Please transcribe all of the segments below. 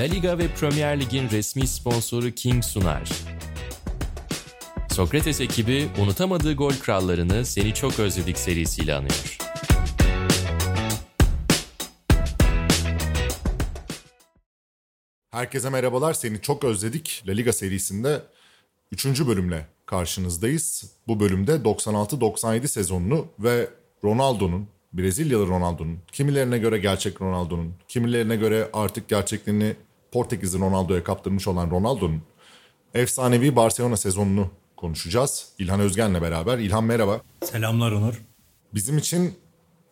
La Liga ve Premier Lig'in resmi sponsoru King sunar. Sokrates ekibi unutamadığı gol krallarını Seni Çok Özledik serisiyle anıyor. Herkese merhabalar. Seni çok özledik. La Liga serisinde 3. bölümle karşınızdayız. Bu bölümde 96-97 sezonunu ve Ronaldo'nun, Brezilyalı Ronaldo'nun, kimilerine göre gerçek Ronaldo'nun, kimilerine göre artık gerçekliğini Portekizli Ronaldo'ya kaptırmış olan Ronaldo'nun efsanevi Barcelona sezonunu konuşacağız. İlhan Özgen'le beraber. İlhan merhaba. Selamlar Onur. Bizim için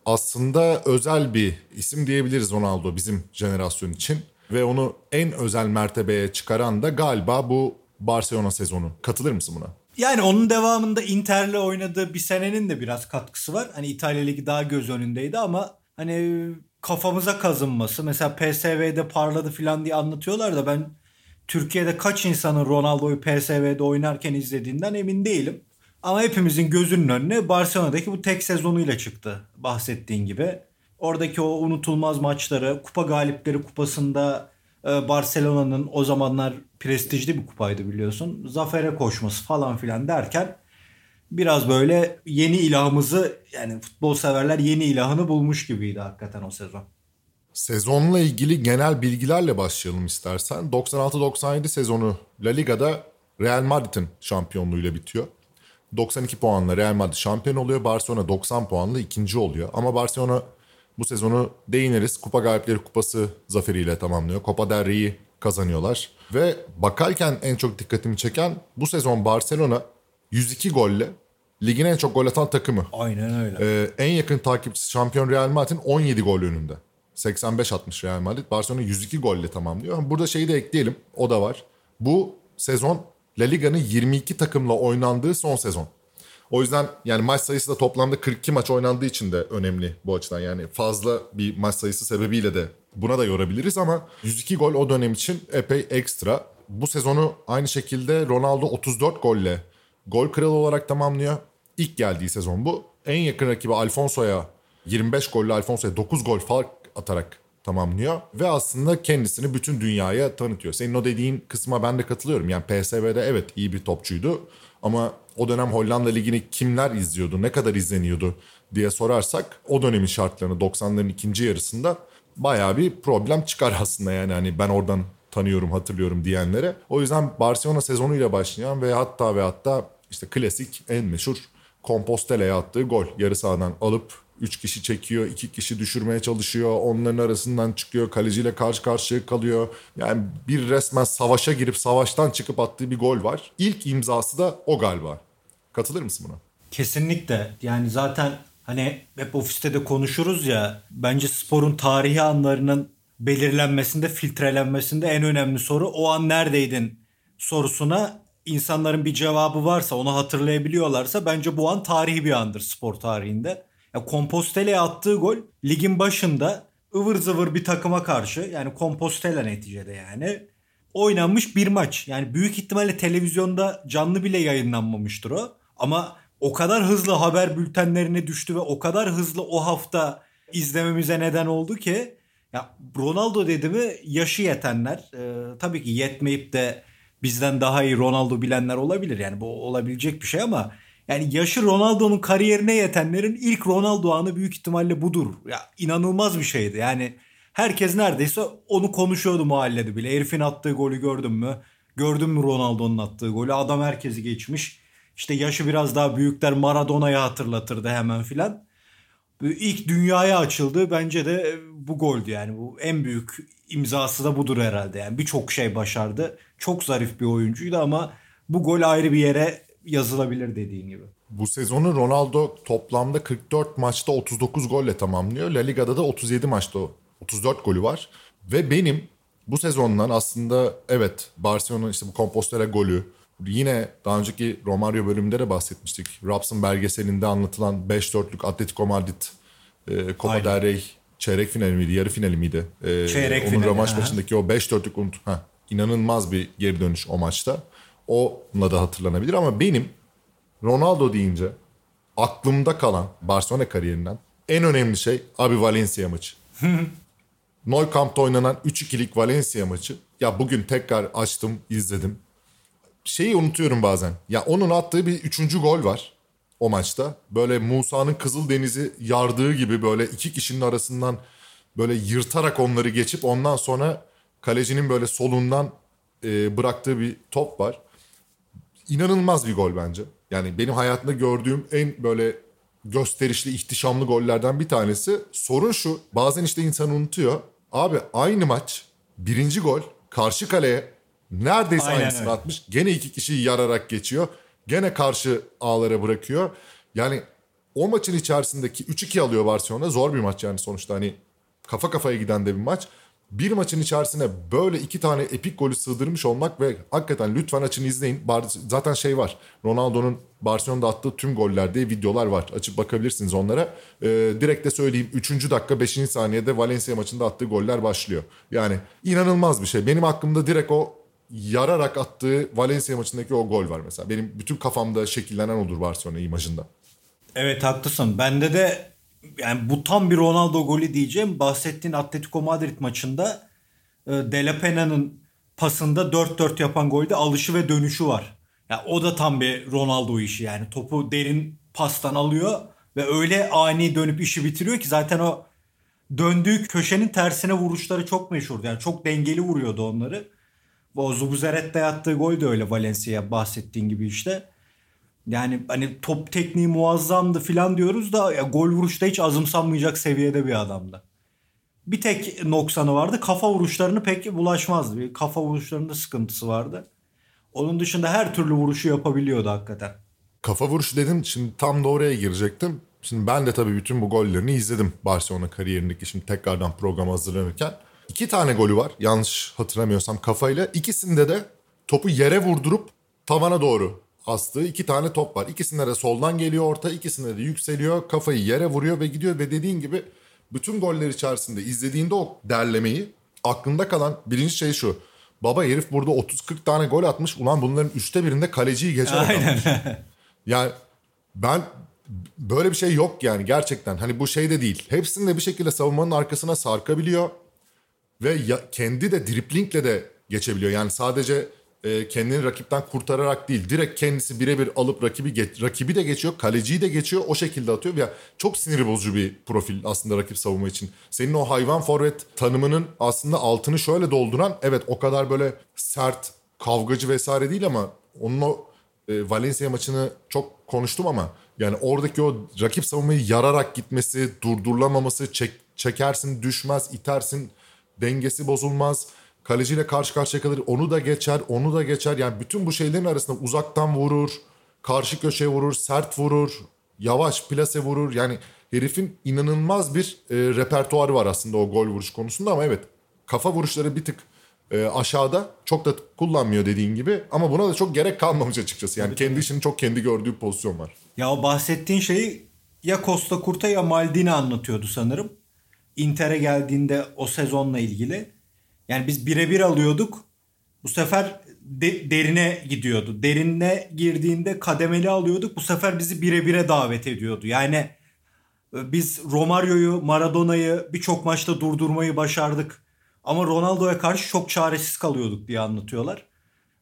aslında özel bir isim diyebiliriz Ronaldo bizim jenerasyon için. Ve onu en özel mertebeye çıkaran da galiba bu Barcelona sezonu. Katılır mısın buna? Yani onun devamında Inter'le oynadığı bir senenin de biraz katkısı var. Hani İtalya Ligi daha göz önündeydi ama hani kafamıza kazınması. Mesela PSV'de parladı falan diye anlatıyorlar da ben Türkiye'de kaç insanın Ronaldo'yu PSV'de oynarken izlediğinden emin değilim. Ama hepimizin gözünün önüne Barcelona'daki bu tek sezonuyla çıktı bahsettiğin gibi. Oradaki o unutulmaz maçları, kupa galipleri kupasında e, Barcelona'nın o zamanlar prestijli bir kupaydı biliyorsun. Zafere koşması falan filan derken biraz böyle yeni ilahımızı yani futbol severler yeni ilahını bulmuş gibiydi hakikaten o sezon. Sezonla ilgili genel bilgilerle başlayalım istersen. 96-97 sezonu La Liga'da Real Madrid'in şampiyonluğuyla bitiyor. 92 puanla Real Madrid şampiyon oluyor. Barcelona 90 puanla ikinci oluyor. Ama Barcelona bu sezonu değiniriz. Kupa Galipleri Kupası zaferiyle tamamlıyor. Copa del Rey'i kazanıyorlar. Ve bakarken en çok dikkatimi çeken bu sezon Barcelona 102 golle ligin en çok gol atan takımı. Aynen öyle. Ee, en yakın takipçisi şampiyon Real Madrid'in 17 gol önünde. 85 atmış Real Madrid. Barcelona 102 golle tamamlıyor. Burada şeyi de ekleyelim. O da var. Bu sezon La Liga'nın 22 takımla oynandığı son sezon. O yüzden yani maç sayısı da toplamda 42 maç oynandığı için de önemli bu açıdan. Yani fazla bir maç sayısı sebebiyle de buna da yorabiliriz ama 102 gol o dönem için epey ekstra. Bu sezonu aynı şekilde Ronaldo 34 golle gol kralı olarak tamamlıyor. İlk geldiği sezon bu. En yakın rakibi Alfonso'ya 25 golle Alfonso'ya 9 gol fark atarak tamamlıyor. Ve aslında kendisini bütün dünyaya tanıtıyor. Senin o dediğin kısma ben de katılıyorum. Yani PSV'de evet iyi bir topçuydu. Ama o dönem Hollanda Ligi'ni kimler izliyordu, ne kadar izleniyordu diye sorarsak o dönemin şartlarını 90'ların ikinci yarısında bayağı bir problem çıkar aslında yani hani ben oradan tanıyorum, hatırlıyorum diyenlere. O yüzden Barcelona sezonuyla başlayan ve hatta ve hatta işte klasik en meşhur Compostela'ya attığı gol. Yarı sahadan alıp 3 kişi çekiyor, 2 kişi düşürmeye çalışıyor. Onların arasından çıkıyor, kaleciyle karşı karşıya kalıyor. Yani bir resmen savaşa girip savaştan çıkıp attığı bir gol var. İlk imzası da o galiba. Katılır mısın buna? Kesinlikle. Yani zaten hani hep ofiste de konuşuruz ya. Bence sporun tarihi anlarının belirlenmesinde, filtrelenmesinde en önemli soru o an neredeydin sorusuna insanların bir cevabı varsa, onu hatırlayabiliyorlarsa bence bu an tarihi bir andır spor tarihinde. Ya Compostela'ya attığı gol ligin başında ıvır zıvır bir takıma karşı yani Compostela neticede yani oynanmış bir maç. Yani büyük ihtimalle televizyonda canlı bile yayınlanmamıştır o. Ama o kadar hızlı haber bültenlerine düştü ve o kadar hızlı o hafta izlememize neden oldu ki ya Ronaldo dedi mi yaşı yetenler e, tabii ki yetmeyip de bizden daha iyi Ronaldo bilenler olabilir. Yani bu olabilecek bir şey ama yani yaşı Ronaldo'nun kariyerine yetenlerin ilk Ronaldo anı büyük ihtimalle budur. Ya inanılmaz bir şeydi. Yani herkes neredeyse onu konuşuyordu mahallede bile. Herifin attığı golü gördün mü? Gördün mü Ronaldo'nun attığı golü? Adam herkesi geçmiş. İşte yaşı biraz daha büyükler Maradona'yı hatırlatırdı hemen filan. İlk dünyaya açıldı bence de bu goldü yani. Bu en büyük imzası da budur herhalde. Yani birçok şey başardı. Çok zarif bir oyuncuydu ama bu gol ayrı bir yere yazılabilir dediğin gibi. Bu sezonu Ronaldo toplamda 44 maçta 39 golle tamamlıyor. La Liga'da da 37 maçta 34 golü var. Ve benim bu sezondan aslında evet Barcelona işte bu Compostela golü yine daha önceki Romario bölümünde de bahsetmiştik. Raps'ın belgeselinde anlatılan 5-4'lük Atletico Madrid e, Copa Aynen. del Rey çeyrek finali miydi, yarı finali miydi? E, Çeyrek onun finali, rövanş aha. maçındaki o 5-4'lük unut. Ha, inanılmaz bir geri dönüş o maçta. Onunla da hatırlanabilir ama benim Ronaldo deyince aklımda kalan Barcelona kariyerinden en önemli şey abi Valencia maçı. Nou Camp'ta oynanan 3-2'lik Valencia maçı. Ya bugün tekrar açtım, izledim. Şeyi unutuyorum bazen. Ya onun attığı bir üçüncü gol var o maçta. Böyle Musa'nın Kızıldeniz'i yardığı gibi böyle iki kişinin arasından böyle yırtarak onları geçip ondan sonra kalecinin böyle solundan e, bıraktığı bir top var. İnanılmaz bir gol bence. Yani benim hayatımda gördüğüm en böyle gösterişli, ihtişamlı gollerden bir tanesi. Sorun şu, bazen işte insan unutuyor. Abi aynı maç, birinci gol, karşı kaleye neredeyse Aynen aynısını öyle. atmış. Gene iki kişiyi yararak geçiyor. Gene karşı ağlara bırakıyor. Yani o maçın içerisindeki 3-2 alıyor Barcelona. Zor bir maç yani sonuçta hani kafa kafaya giden de bir maç. Bir maçın içerisine böyle iki tane epik golü sığdırmış olmak ve hakikaten lütfen açın izleyin. Bar- Zaten şey var. Ronaldo'nun Barcelona'da attığı tüm goller diye videolar var. Açıp bakabilirsiniz onlara. Ee, direkt de söyleyeyim 3. dakika 5. saniyede Valencia maçında attığı goller başlıyor. Yani inanılmaz bir şey. Benim aklımda direkt o yararak attığı Valencia maçındaki o gol var mesela. Benim bütün kafamda şekillenen odur Barcelona imajında. Evet haklısın. Bende de yani bu tam bir Ronaldo golü diyeceğim. Bahsettiğin Atletico Madrid maçında e, De La Pena'nın pasında 4-4 yapan golde alışı ve dönüşü var. Ya o da tam bir Ronaldo işi yani. Topu derin pastan alıyor ve öyle ani dönüp işi bitiriyor ki zaten o döndüğü köşenin tersine vuruşları çok meşhur. Yani çok dengeli vuruyordu onları. O Zubuzeret'te attığı gol de öyle Valencia'ya bahsettiğin gibi işte. Yani hani top tekniği muazzamdı falan diyoruz da ya gol vuruşta hiç azımsanmayacak seviyede bir adamdı. Bir tek noksanı vardı. Kafa vuruşlarını pek bulaşmazdı. Bir kafa vuruşlarında sıkıntısı vardı. Onun dışında her türlü vuruşu yapabiliyordu hakikaten. Kafa vuruşu dedim şimdi tam da oraya girecektim. Şimdi ben de tabii bütün bu gollerini izledim Barcelona kariyerindeki şimdi tekrardan programa hazırlanırken. İki tane golü var yanlış hatırlamıyorsam kafayla. İkisinde de topu yere vurdurup tavana doğru astığı iki tane top var. İkisinde de soldan geliyor orta, ikisinde de yükseliyor, kafayı yere vuruyor ve gidiyor ve dediğin gibi bütün goller içerisinde izlediğinde o derlemeyi aklında kalan birinci şey şu. Baba herif burada 30-40 tane gol atmış. Ulan bunların üçte birinde kaleciyi geçerek atmış. Yani ben böyle bir şey yok yani gerçekten. Hani bu şey de değil. Hepsinde bir şekilde savunmanın arkasına sarkabiliyor. Ve ya, kendi de driplingle de geçebiliyor. Yani sadece e, kendini rakipten kurtararak değil. Direkt kendisi birebir alıp rakibi geç- rakibi de geçiyor. Kaleciyi de geçiyor. O şekilde atıyor. Ya çok sinir bozucu bir profil aslında rakip savunma için. Senin o hayvan forvet tanımının aslında altını şöyle dolduran evet o kadar böyle sert, kavgacı vesaire değil ama onun o e, Valencia maçını çok konuştum ama yani oradaki o rakip savunmayı yararak gitmesi, durdurulamaması, çek, çekersin, düşmez, itersin, dengesi bozulmaz. Kaleciyle karşı karşıya kalır, onu da geçer, onu da geçer. Yani bütün bu şeylerin arasında uzaktan vurur, karşı köşeye vurur, sert vurur, yavaş plase vurur. Yani herifin inanılmaz bir e, repertuarı var aslında o gol vuruş konusunda ama evet kafa vuruşları bir tık e, aşağıda çok da kullanmıyor dediğin gibi ama buna da çok gerek kalmamış açıkçası. Yani kendi işini çok kendi gördüğü pozisyon var. Ya o bahsettiğin şeyi ya Costa Curta ya Maldini anlatıyordu sanırım. Inter'e geldiğinde o sezonla ilgili. Yani biz birebir alıyorduk. Bu sefer de- derine gidiyordu. Derine girdiğinde kademeli alıyorduk. Bu sefer bizi birebire davet ediyordu. Yani e, biz Romario'yu, Maradona'yı birçok maçta durdurmayı başardık. Ama Ronaldo'ya karşı çok çaresiz kalıyorduk diye anlatıyorlar.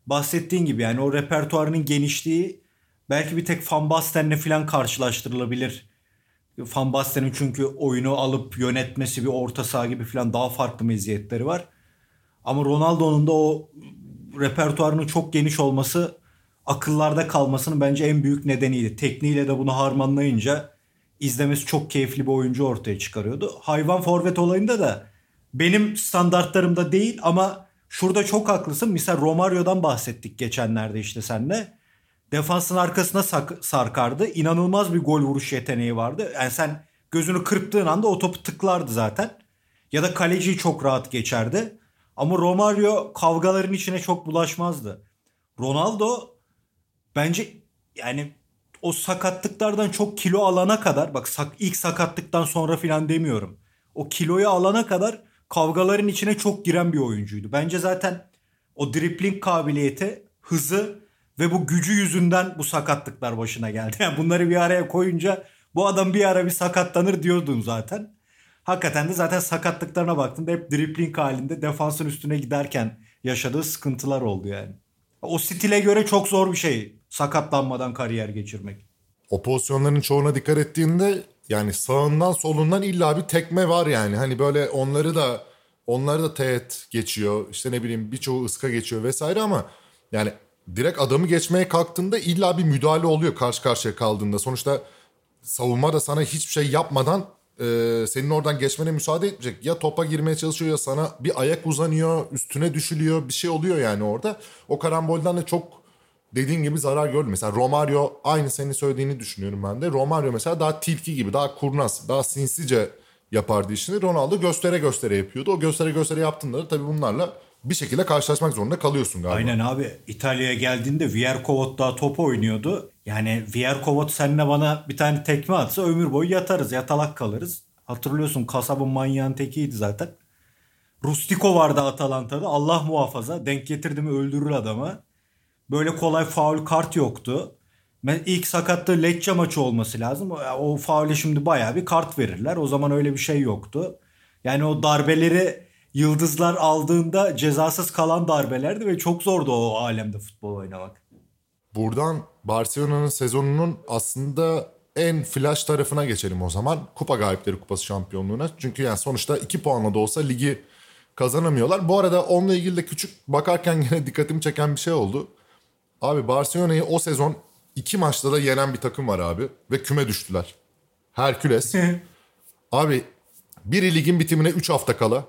Bahsettiğin gibi yani o repertuarının genişliği belki bir tek Van Basten'le falan karşılaştırılabilir. Van Basten'in çünkü oyunu alıp yönetmesi bir orta saha gibi falan daha farklı meziyetleri var. Ama Ronaldo'nun da o repertuarının çok geniş olması akıllarda kalmasının bence en büyük nedeniydi. Tekniğiyle de bunu harmanlayınca izlemesi çok keyifli bir oyuncu ortaya çıkarıyordu. Hayvan forvet olayında da benim standartlarımda değil ama şurada çok haklısın. Misal Romario'dan bahsettik geçenlerde işte senle. Defansın arkasına sarkardı. İnanılmaz bir gol vuruş yeteneği vardı. Yani sen gözünü kırptığın anda o topu tıklardı zaten. Ya da kaleciyi çok rahat geçerdi. Ama Romario kavgaların içine çok bulaşmazdı. Ronaldo bence yani o sakatlıklardan çok kilo alana kadar bak sak, ilk sakatlıktan sonra filan demiyorum. O kiloyu alana kadar kavgaların içine çok giren bir oyuncuydu. Bence zaten o dripling kabiliyeti, hızı ve bu gücü yüzünden bu sakatlıklar başına geldi. Yani bunları bir araya koyunca bu adam bir ara bir sakatlanır diyordun zaten. Hakikaten de zaten sakatlıklarına baktığında hep dripling halinde defansın üstüne giderken yaşadığı sıkıntılar oldu yani. O stile göre çok zor bir şey sakatlanmadan kariyer geçirmek. O pozisyonların çoğuna dikkat ettiğinde yani sağından solundan illa bir tekme var yani. Hani böyle onları da onları da teğet geçiyor. İşte ne bileyim birçoğu ıska geçiyor vesaire ama yani direkt adamı geçmeye kalktığında illa bir müdahale oluyor karşı karşıya kaldığında. Sonuçta savunma da sana hiçbir şey yapmadan e, senin oradan geçmene müsaade etmeyecek. Ya topa girmeye çalışıyor ya sana bir ayak uzanıyor, üstüne düşülüyor bir şey oluyor yani orada. O karambolden de çok dediğin gibi zarar gördüm. Mesela Romario aynı senin söylediğini düşünüyorum ben de. Romario mesela daha tilki gibi, daha kurnaz, daha sinsice yapardı işini. Ronaldo göstere göstere yapıyordu. O göstere göstere yaptığında da tabii bunlarla bir şekilde karşılaşmak zorunda kalıyorsun galiba. Aynen abi. İtalya'ya geldiğinde Vierkovot daha top oynuyordu. Yani Vierkovot seninle bana bir tane tekme atsa ömür boyu yatarız, yatalak kalırız. Hatırlıyorsun kasabın manyağın tekiydi zaten. Rustico vardı Atalanta'da. Allah muhafaza. Denk getirdi mi öldürür adamı. Böyle kolay faul kart yoktu. Ben ilk sakatlığı Lecce maçı olması lazım. O faule şimdi bayağı bir kart verirler. O zaman öyle bir şey yoktu. Yani o darbeleri yıldızlar aldığında cezasız kalan darbelerdi ve çok zordu o alemde futbol oynamak. Buradan Barcelona'nın sezonunun aslında en flash tarafına geçelim o zaman. Kupa galipleri kupası şampiyonluğuna. Çünkü yani sonuçta 2 puanla da olsa ligi kazanamıyorlar. Bu arada onunla ilgili de küçük bakarken gene dikkatimi çeken bir şey oldu. Abi Barcelona'yı o sezon iki maçta da yenen bir takım var abi. Ve küme düştüler. Herküles. abi biri ligin bitimine 3 hafta kala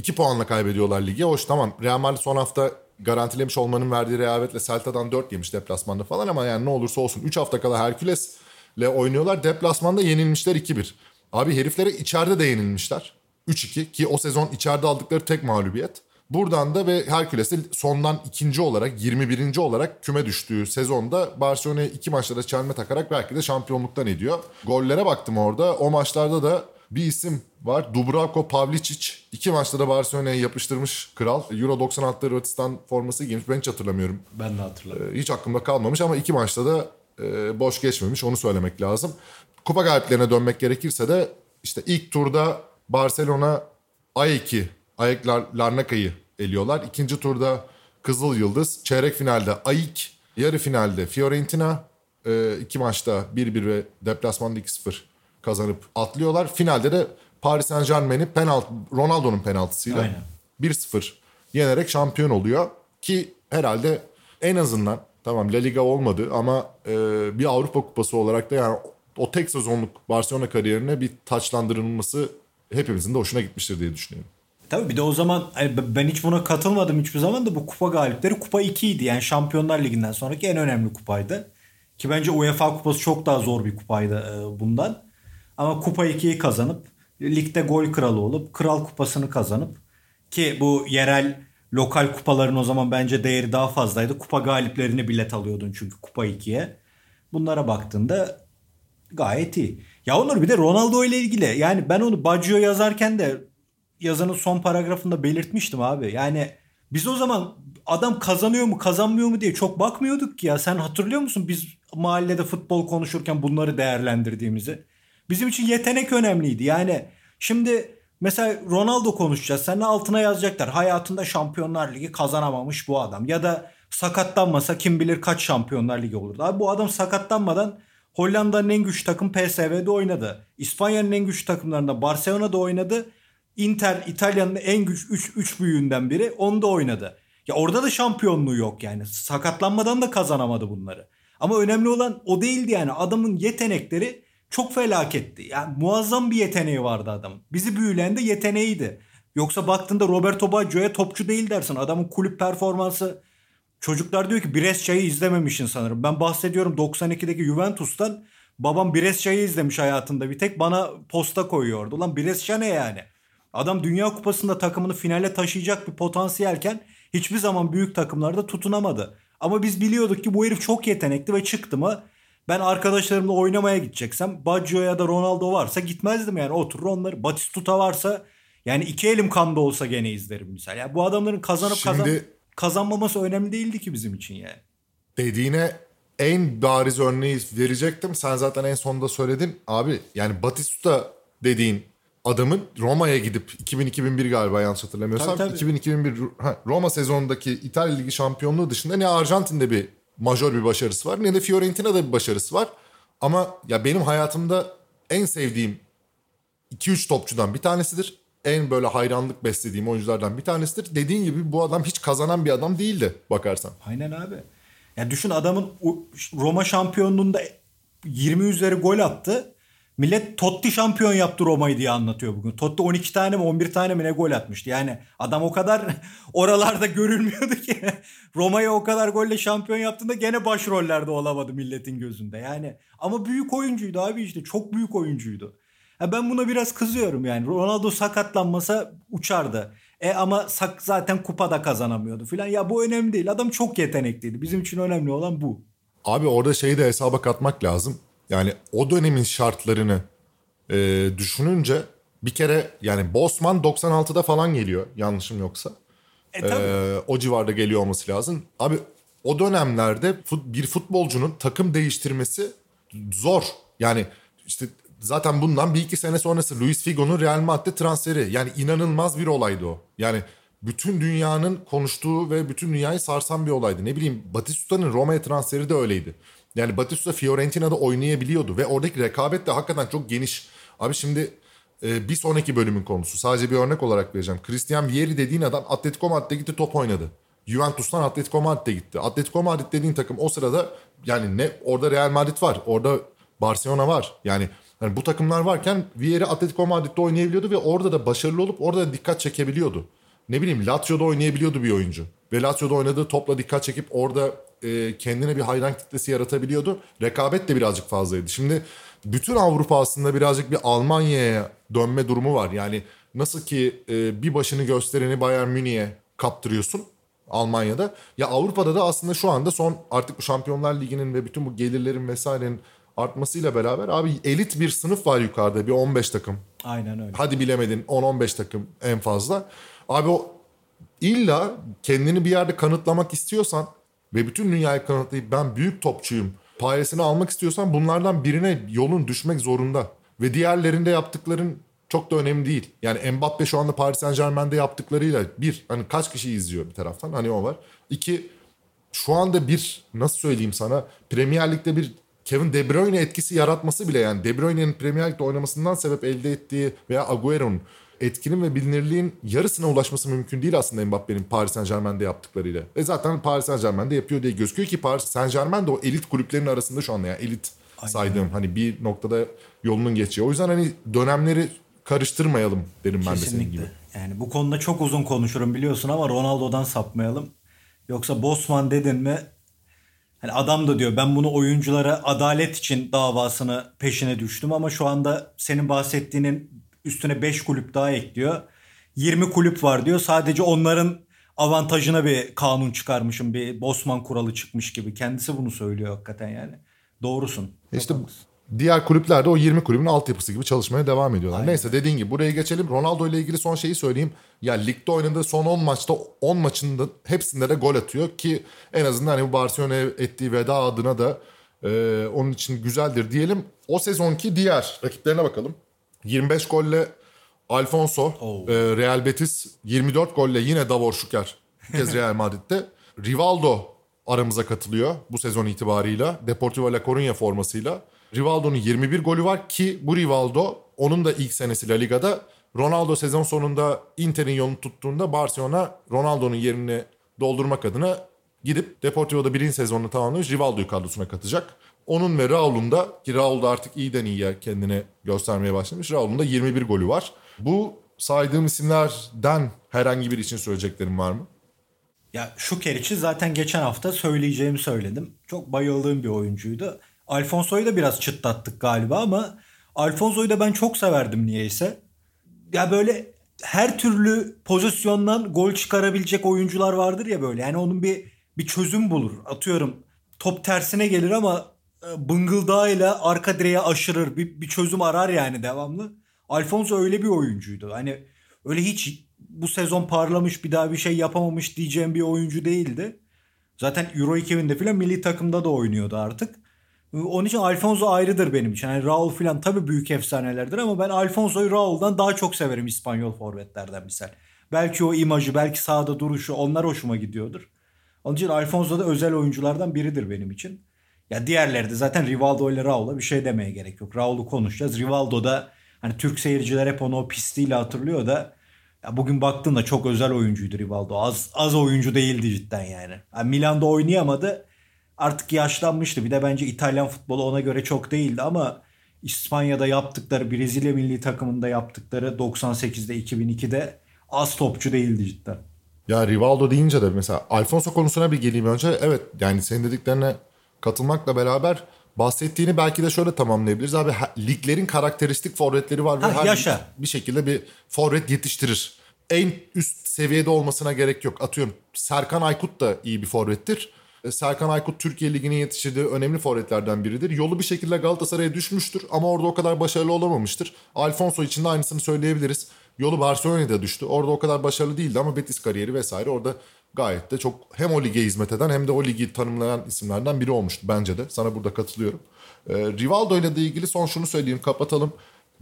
2 puanla kaybediyorlar ligi. Hoş tamam Real Madrid son hafta garantilemiş olmanın verdiği rehavetle Celta'dan 4 yemiş deplasmanda falan ama yani ne olursa olsun 3 hafta kala Herküles'le oynuyorlar. Deplasmanda yenilmişler 2-1. Abi heriflere içeride de yenilmişler. 3-2 ki o sezon içeride aldıkları tek mağlubiyet. Buradan da ve Herkules'te sondan ikinci olarak 21. olarak küme düştüğü sezonda Barcelona'ya iki maçta da çelme takarak belki de şampiyonluktan ediyor. Gollere baktım orada. O maçlarda da bir isim var. Dubravko Pavlicic. İki maçta da Barcelona'ya yapıştırmış kral. Euro 96'da Hırvatistan forması giymiş. Ben hiç hatırlamıyorum. Ben de hatırlamıyorum. Hiç aklımda kalmamış ama iki maçta da e, boş geçmemiş. Onu söylemek lazım. Kupa galiplerine dönmek gerekirse de işte ilk turda Barcelona A2 Ayak Larnaka'yı eliyorlar. İkinci turda Kızıl Yıldız. Çeyrek finalde AIK. Yarı finalde Fiorentina. E, iki maçta 1-1 ve deplasmanda 2-0 kazanıp atlıyorlar. Finalde de Paris Saint Germain'i penaltı, Ronaldo'nun penaltısıyla Aynen. 1-0 yenerek şampiyon oluyor. Ki herhalde en azından tamam La Liga olmadı ama e, bir Avrupa Kupası olarak da yani o tek sezonluk Barcelona kariyerine bir taçlandırılması hepimizin de hoşuna gitmiştir diye düşünüyorum. Tabii bir de o zaman ben hiç buna katılmadım hiçbir zaman da bu kupa galipleri kupa 2 idi. Yani Şampiyonlar Ligi'nden sonraki en önemli kupaydı. Ki bence UEFA kupası çok daha zor bir kupaydı e, bundan. Ama kupa 2'yi kazanıp ligde gol kralı olup kral kupasını kazanıp ki bu yerel lokal kupaların o zaman bence değeri daha fazlaydı. Kupa galiplerini bilet alıyordun çünkü kupa 2'ye. Bunlara baktığında gayet iyi. Ya Onur bir de Ronaldo ile ilgili yani ben onu Baggio yazarken de yazanın son paragrafında belirtmiştim abi. Yani biz o zaman adam kazanıyor mu kazanmıyor mu diye çok bakmıyorduk ki ya. Sen hatırlıyor musun biz mahallede futbol konuşurken bunları değerlendirdiğimizi? Bizim için yetenek önemliydi. Yani şimdi mesela Ronaldo konuşacağız. Sen altına yazacaklar. Hayatında Şampiyonlar Ligi kazanamamış bu adam. Ya da sakatlanmasa kim bilir kaç Şampiyonlar Ligi olurdu. Abi bu adam sakatlanmadan Hollanda'nın en güçlü takım PSV'de oynadı. İspanya'nın en güçlü takımlarında Barcelona'da oynadı. Inter İtalya'nın en güç 3 3 büyüğünden biri. Onda oynadı. Ya orada da şampiyonluğu yok yani. Sakatlanmadan da kazanamadı bunları. Ama önemli olan o değildi yani. Adamın yetenekleri çok felaketti. Yani muazzam bir yeteneği vardı adam. Bizi büyüleyen de yeteneğiydi. Yoksa baktığında Roberto Baggio'ya topçu değil dersin. Adamın kulüp performansı Çocuklar diyor ki Brescia'yı izlememişsin sanırım. Ben bahsediyorum 92'deki Juventus'tan. Babam Brescia'yı izlemiş hayatında bir tek. Bana posta koyuyordu. Ulan Brescia ne yani? Adam Dünya Kupası'nda takımını finale taşıyacak bir potansiyelken hiçbir zaman büyük takımlarda tutunamadı. Ama biz biliyorduk ki bu herif çok yetenekli ve çıktı mı ben arkadaşlarımla oynamaya gideceksem Baggio ya da Ronaldo varsa gitmezdim yani oturur onları. Batistuta varsa yani iki elim kanda olsa gene izlerim misal. Yani bu adamların kazanıp Şimdi, kazan kazanmaması önemli değildi ki bizim için yani. Dediğine en bariz örneği verecektim. Sen zaten en sonunda söyledin. Abi yani Batistuta dediğin adamın Roma'ya gidip 2000-2001 galiba yanlış hatırlamıyorsam Tabii, tabii. 2000-2001 ha, Roma sezonundaki İtalya Ligi şampiyonluğu dışında ne Arjantin'de bir majör bir başarısı var ne de Fiorentina'da bir başarısı var. Ama ya benim hayatımda en sevdiğim 2-3 topçudan bir tanesidir. En böyle hayranlık beslediğim oyunculardan bir tanesidir. Dediğin gibi bu adam hiç kazanan bir adam değildi bakarsan. Aynen abi. Ya düşün adamın Roma şampiyonluğunda 20 üzeri gol attı. Millet Totti şampiyon yaptı Roma'yı diye anlatıyor bugün. Totti 12 tane mi 11 tane mi ne gol atmıştı. Yani adam o kadar oralarda görülmüyordu ki. Roma'yı o kadar golle şampiyon yaptığında gene başrollerde olamadı milletin gözünde. Yani ama büyük oyuncuydu abi işte çok büyük oyuncuydu. Ha ben buna biraz kızıyorum yani. Ronaldo sakatlanmasa uçardı. E ama sak zaten kupada kazanamıyordu filan. Ya bu önemli değil. Adam çok yetenekliydi. Bizim için önemli olan bu. Abi orada şeyi de hesaba katmak lazım. Yani o dönemin şartlarını e, düşününce bir kere yani Bosman 96'da falan geliyor yanlışım yoksa. E tabii. Ee, o civarda geliyor olması lazım. Abi o dönemlerde fut- bir futbolcunun takım değiştirmesi zor. Yani işte zaten bundan bir iki sene sonrası Luis Figo'nun Real Madrid transferi. Yani inanılmaz bir olaydı o. Yani bütün dünyanın konuştuğu ve bütün dünyayı sarsan bir olaydı. Ne bileyim Batistuta'nın Roma'ya transferi de öyleydi. Yani Batistuta Fiorentina'da oynayabiliyordu ve oradaki rekabet de hakikaten çok geniş. Abi şimdi ee, bir sonraki bölümün konusu. Sadece bir örnek olarak vereceğim. Christian Vieri dediğin adam Atletico Madrid'de gitti top oynadı. Juventus'tan Atletico Madrid'de gitti. Atletico Madrid dediğin takım o sırada yani ne orada Real Madrid var. Orada Barcelona var. Yani hani bu takımlar varken Vieri Atletico Madrid'de oynayabiliyordu ve orada da başarılı olup orada da dikkat çekebiliyordu. Ne bileyim Lazio'da oynayabiliyordu bir oyuncu. Ve Lazio'da oynadığı topla dikkat çekip orada e, kendine bir hayran kitlesi yaratabiliyordu. Rekabet de birazcık fazlaydı. Şimdi bütün Avrupa aslında birazcık bir Almanya'ya dönme durumu var. Yani nasıl ki e, bir başını göstereni Bayern Münih'e kaptırıyorsun Almanya'da. Ya Avrupa'da da aslında şu anda son artık bu Şampiyonlar Ligi'nin ve bütün bu gelirlerin vesairenin artmasıyla beraber abi elit bir sınıf var yukarıda bir 15 takım. Aynen öyle. Hadi bilemedin 10-15 takım en fazla. Abi o illa kendini bir yerde kanıtlamak istiyorsan ve bütün dünyayı kanıtlayıp ben büyük topçuyum payesini almak istiyorsan bunlardan birine yolun düşmek zorunda. Ve diğerlerinde yaptıkların çok da önemli değil. Yani Mbappe şu anda Paris Saint Germain'de yaptıklarıyla bir hani kaç kişi izliyor bir taraftan hani o var. İki şu anda bir nasıl söyleyeyim sana Premier Lig'de bir Kevin De Bruyne etkisi yaratması bile yani De Bruyne'nin Premier Lig'de oynamasından sebep elde ettiği veya Agüero'nun etkinin ve bilinirliğin yarısına ulaşması mümkün değil aslında Mbappe'nin Paris Saint Germain'de yaptıklarıyla. E zaten Paris Saint Germain'de yapıyor diye gözüküyor ki Paris Saint Germain de o elit kulüplerin arasında şu anda yani elit saydığım hani bir noktada yolunun geçiyor. O yüzden hani dönemleri karıştırmayalım derim ben de senin gibi. Kesinlikle. Yani bu konuda çok uzun konuşurum biliyorsun ama Ronaldo'dan sapmayalım. Yoksa Bosman dedin mi hani adam da diyor ben bunu oyunculara adalet için davasını peşine düştüm ama şu anda senin bahsettiğinin üstüne 5 kulüp daha ekliyor. 20 kulüp var diyor. Sadece onların avantajına bir kanun çıkarmışım. Bir Bosman kuralı çıkmış gibi. Kendisi bunu söylüyor hakikaten yani. Doğrusun. İşte diğer kulüpler de o 20 kulübün altyapısı gibi çalışmaya devam ediyorlar. Neyse dediğin gibi buraya geçelim. Ronaldo ile ilgili son şeyi söyleyeyim. Ya ligde oynadığı son 10 maçta 10 maçında hepsinde de gol atıyor ki en azından hani bu Barcelona'ya ettiği veda adına da e, onun için güzeldir diyelim. O sezonki diğer rakiplerine bakalım. 25 golle Alfonso, e, Real Betis 24 golle yine Davor Şuker bu kez Real Madrid'de. Rivaldo aramıza katılıyor bu sezon itibarıyla. Deportivo La Coruña formasıyla. Rivaldo'nun 21 golü var ki bu Rivaldo onun da ilk senesi La Liga'da. Ronaldo sezon sonunda Inter'in yolunu tuttuğunda Barcelona Ronaldo'nun yerini doldurmak adına gidip Deportivo'da birinci sezonunu tamamlamış Rivaldo'yu kadrosuna katacak. Onun ve Raul'un da ki Raul da artık iyiden iyiye kendini göstermeye başlamış. Raul'un da 21 golü var. Bu saydığım isimlerden herhangi bir için söyleyeceklerim var mı? Ya Şuker için zaten geçen hafta söyleyeceğimi söyledim. Çok bayıldığım bir oyuncuydu. Alfonso'yu da biraz çıtlattık galiba ama Alfonso'yu da ben çok severdim niyeyse. Ya böyle her türlü pozisyondan gol çıkarabilecek oyuncular vardır ya böyle. Yani onun bir bir çözüm bulur. Atıyorum top tersine gelir ama bıngıldağıyla arka direğe aşırır. Bir, bir çözüm arar yani devamlı. Alfonso öyle bir oyuncuydu. Hani öyle hiç bu sezon parlamış bir daha bir şey yapamamış diyeceğim bir oyuncu değildi. Zaten Euro 2000'de falan milli takımda da oynuyordu artık. Onun için Alfonso ayrıdır benim için. Yani Raul falan tabii büyük efsanelerdir ama ben Alfonso'yu Raul'dan daha çok severim İspanyol forvetlerden misal. Belki o imajı, belki sahada duruşu onlar hoşuma gidiyordur. Onun için Alfonso da özel oyunculardan biridir benim için. Ya diğerleri de zaten Rivaldo ile Raul'a bir şey demeye gerek yok. Raul'u konuşacağız. Rivaldo da hani Türk seyirciler hep onu o pisliğiyle hatırlıyor da ya bugün baktığında çok özel oyuncuydu Rivaldo. Az az oyuncu değildi cidden yani. yani Milan'da oynayamadı. Artık yaşlanmıştı. Bir de bence İtalyan futbolu ona göre çok değildi ama İspanya'da yaptıkları, Brezilya milli takımında yaptıkları 98'de 2002'de az topçu değildi cidden. Ya Rivaldo deyince de mesela Alfonso konusuna bir geleyim önce. Evet yani senin dediklerine katılmakla beraber bahsettiğini belki de şöyle tamamlayabiliriz. Abi liglerin karakteristik forvetleri var ve ha, her yaşa. bir şekilde bir forvet yetiştirir. En üst seviyede olmasına gerek yok. Atıyorum Serkan Aykut da iyi bir forvettir. E, Serkan Aykut Türkiye Ligi'nin yetiştirdiği önemli forvetlerden biridir. Yolu bir şekilde Galatasaray'a düşmüştür ama orada o kadar başarılı olamamıştır. Alfonso için de aynısını söyleyebiliriz. Yolu Barcelona'da düştü. Orada o kadar başarılı değildi ama Betis kariyeri vesaire orada gayet de çok hem o lige hizmet eden hem de o ligi tanımlayan isimlerden biri olmuştu bence de. Sana burada katılıyorum. Ee, Rivaldo ile de ilgili son şunu söyleyeyim kapatalım.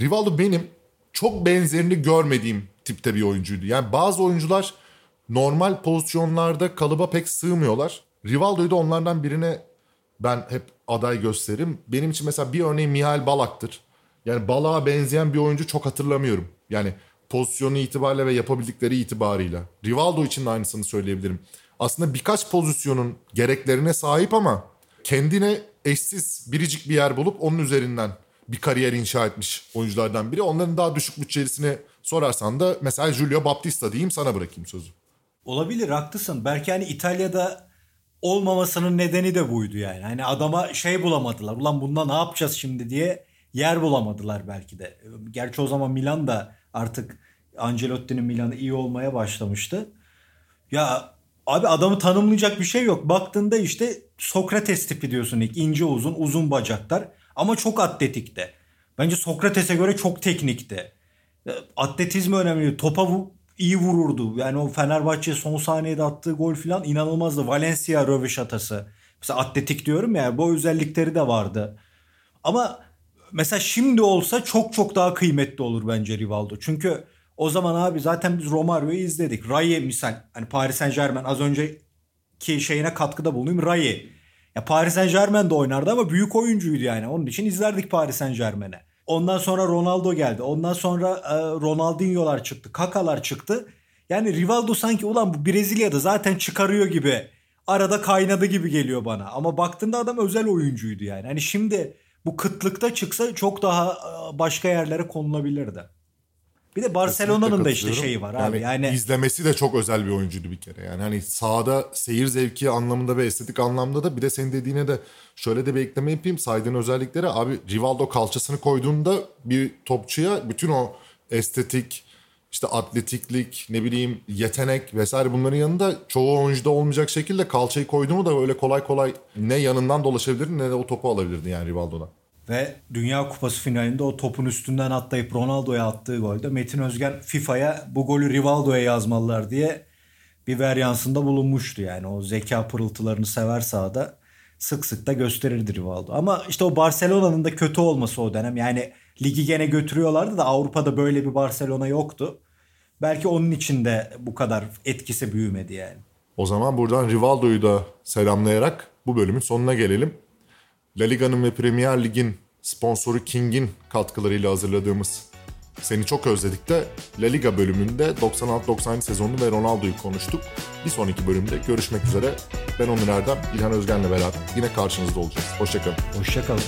Rivaldo benim çok benzerini görmediğim tipte bir oyuncuydu. Yani bazı oyuncular normal pozisyonlarda kalıba pek sığmıyorlar. Rivaldo'yu da onlardan birine ben hep aday gösteririm. Benim için mesela bir örneği Mihail Balak'tır. Yani Balak'a benzeyen bir oyuncu çok hatırlamıyorum. Yani pozisyonu itibariyle ve yapabildikleri itibarıyla. Rivaldo için de aynısını söyleyebilirim. Aslında birkaç pozisyonun gereklerine sahip ama kendine eşsiz biricik bir yer bulup onun üzerinden bir kariyer inşa etmiş oyunculardan biri. Onların daha düşük bütçelisini sorarsan da mesela Julio Baptista diyeyim sana bırakayım sözü. Olabilir haklısın. Belki hani İtalya'da olmamasının nedeni de buydu yani. Hani adama şey bulamadılar. Ulan bunda ne yapacağız şimdi diye yer bulamadılar belki de. Gerçi o zaman Milan da artık Ancelotti'nin Milan'ı iyi olmaya başlamıştı. Ya abi adamı tanımlayacak bir şey yok. Baktığında işte Sokrates tipi diyorsun ilk. ince uzun, uzun bacaklar ama çok atletikti. Bence Sokrates'e göre çok teknikti. Atletizmi önemli. Topa iyi vururdu. Yani o Fenerbahçe son saniyede attığı gol falan inanılmazdı. Valencia röveşatası. Mesela atletik diyorum ya bu özellikleri de vardı. Ama mesela şimdi olsa çok çok daha kıymetli olur bence Rivaldo. Çünkü o zaman abi zaten biz Romario'yu izledik. Raye misal hani Paris Saint Germain az önceki şeyine katkıda bulunayım. Raye. Ya Paris Saint Germain de oynardı ama büyük oyuncuydu yani. Onun için izlerdik Paris Saint Germain'e. Ondan sonra Ronaldo geldi. Ondan sonra e, Ronaldinho'lar çıktı. Kakalar çıktı. Yani Rivaldo sanki ulan bu Brezilya'da zaten çıkarıyor gibi. Arada kaynadı gibi geliyor bana. Ama baktığında adam özel oyuncuydu yani. Hani şimdi bu kıtlıkta çıksa çok daha e, başka yerlere konulabilirdi. Bir de Barcelona'nın da işte şeyi var abi. Yani, yani izlemesi de çok özel bir oyuncuydu bir kere. Yani hani sahada seyir zevki anlamında ve estetik anlamda da bir de senin dediğine de şöyle de bir ekleme yapayım. Saydığın özellikleri abi Rivaldo kalçasını koyduğunda bir topçuya bütün o estetik işte atletiklik, ne bileyim yetenek vesaire bunların yanında çoğu oyuncuda olmayacak şekilde kalçayı koyduğunu da öyle kolay kolay ne yanından dolaşabilirdi ne de o topu alabilirdi yani Rivaldo'dan. Ve Dünya Kupası finalinde o topun üstünden atlayıp Ronaldo'ya attığı golde Metin Özgen FIFA'ya bu golü Rivaldo'ya yazmalılar diye bir veryansında bulunmuştu. Yani o zeka pırıltılarını sever sahada sık sık da gösterirdi Rivaldo. Ama işte o Barcelona'nın da kötü olması o dönem. Yani ligi gene götürüyorlardı da Avrupa'da böyle bir Barcelona yoktu. Belki onun için de bu kadar etkisi büyümedi yani. O zaman buradan Rivaldo'yu da selamlayarak bu bölümün sonuna gelelim. La Liga'nın ve Premier Lig'in sponsoru King'in katkılarıyla hazırladığımız Seni Çok Özledik de La Liga bölümünde 96-97 sezonunu ve Ronaldo'yu konuştuk. Bir sonraki bölümde görüşmek üzere. Ben Onur Erdem, İlhan Özgen'le beraber yine karşınızda olacağız. Hoşçakalın. Hoşçakalın.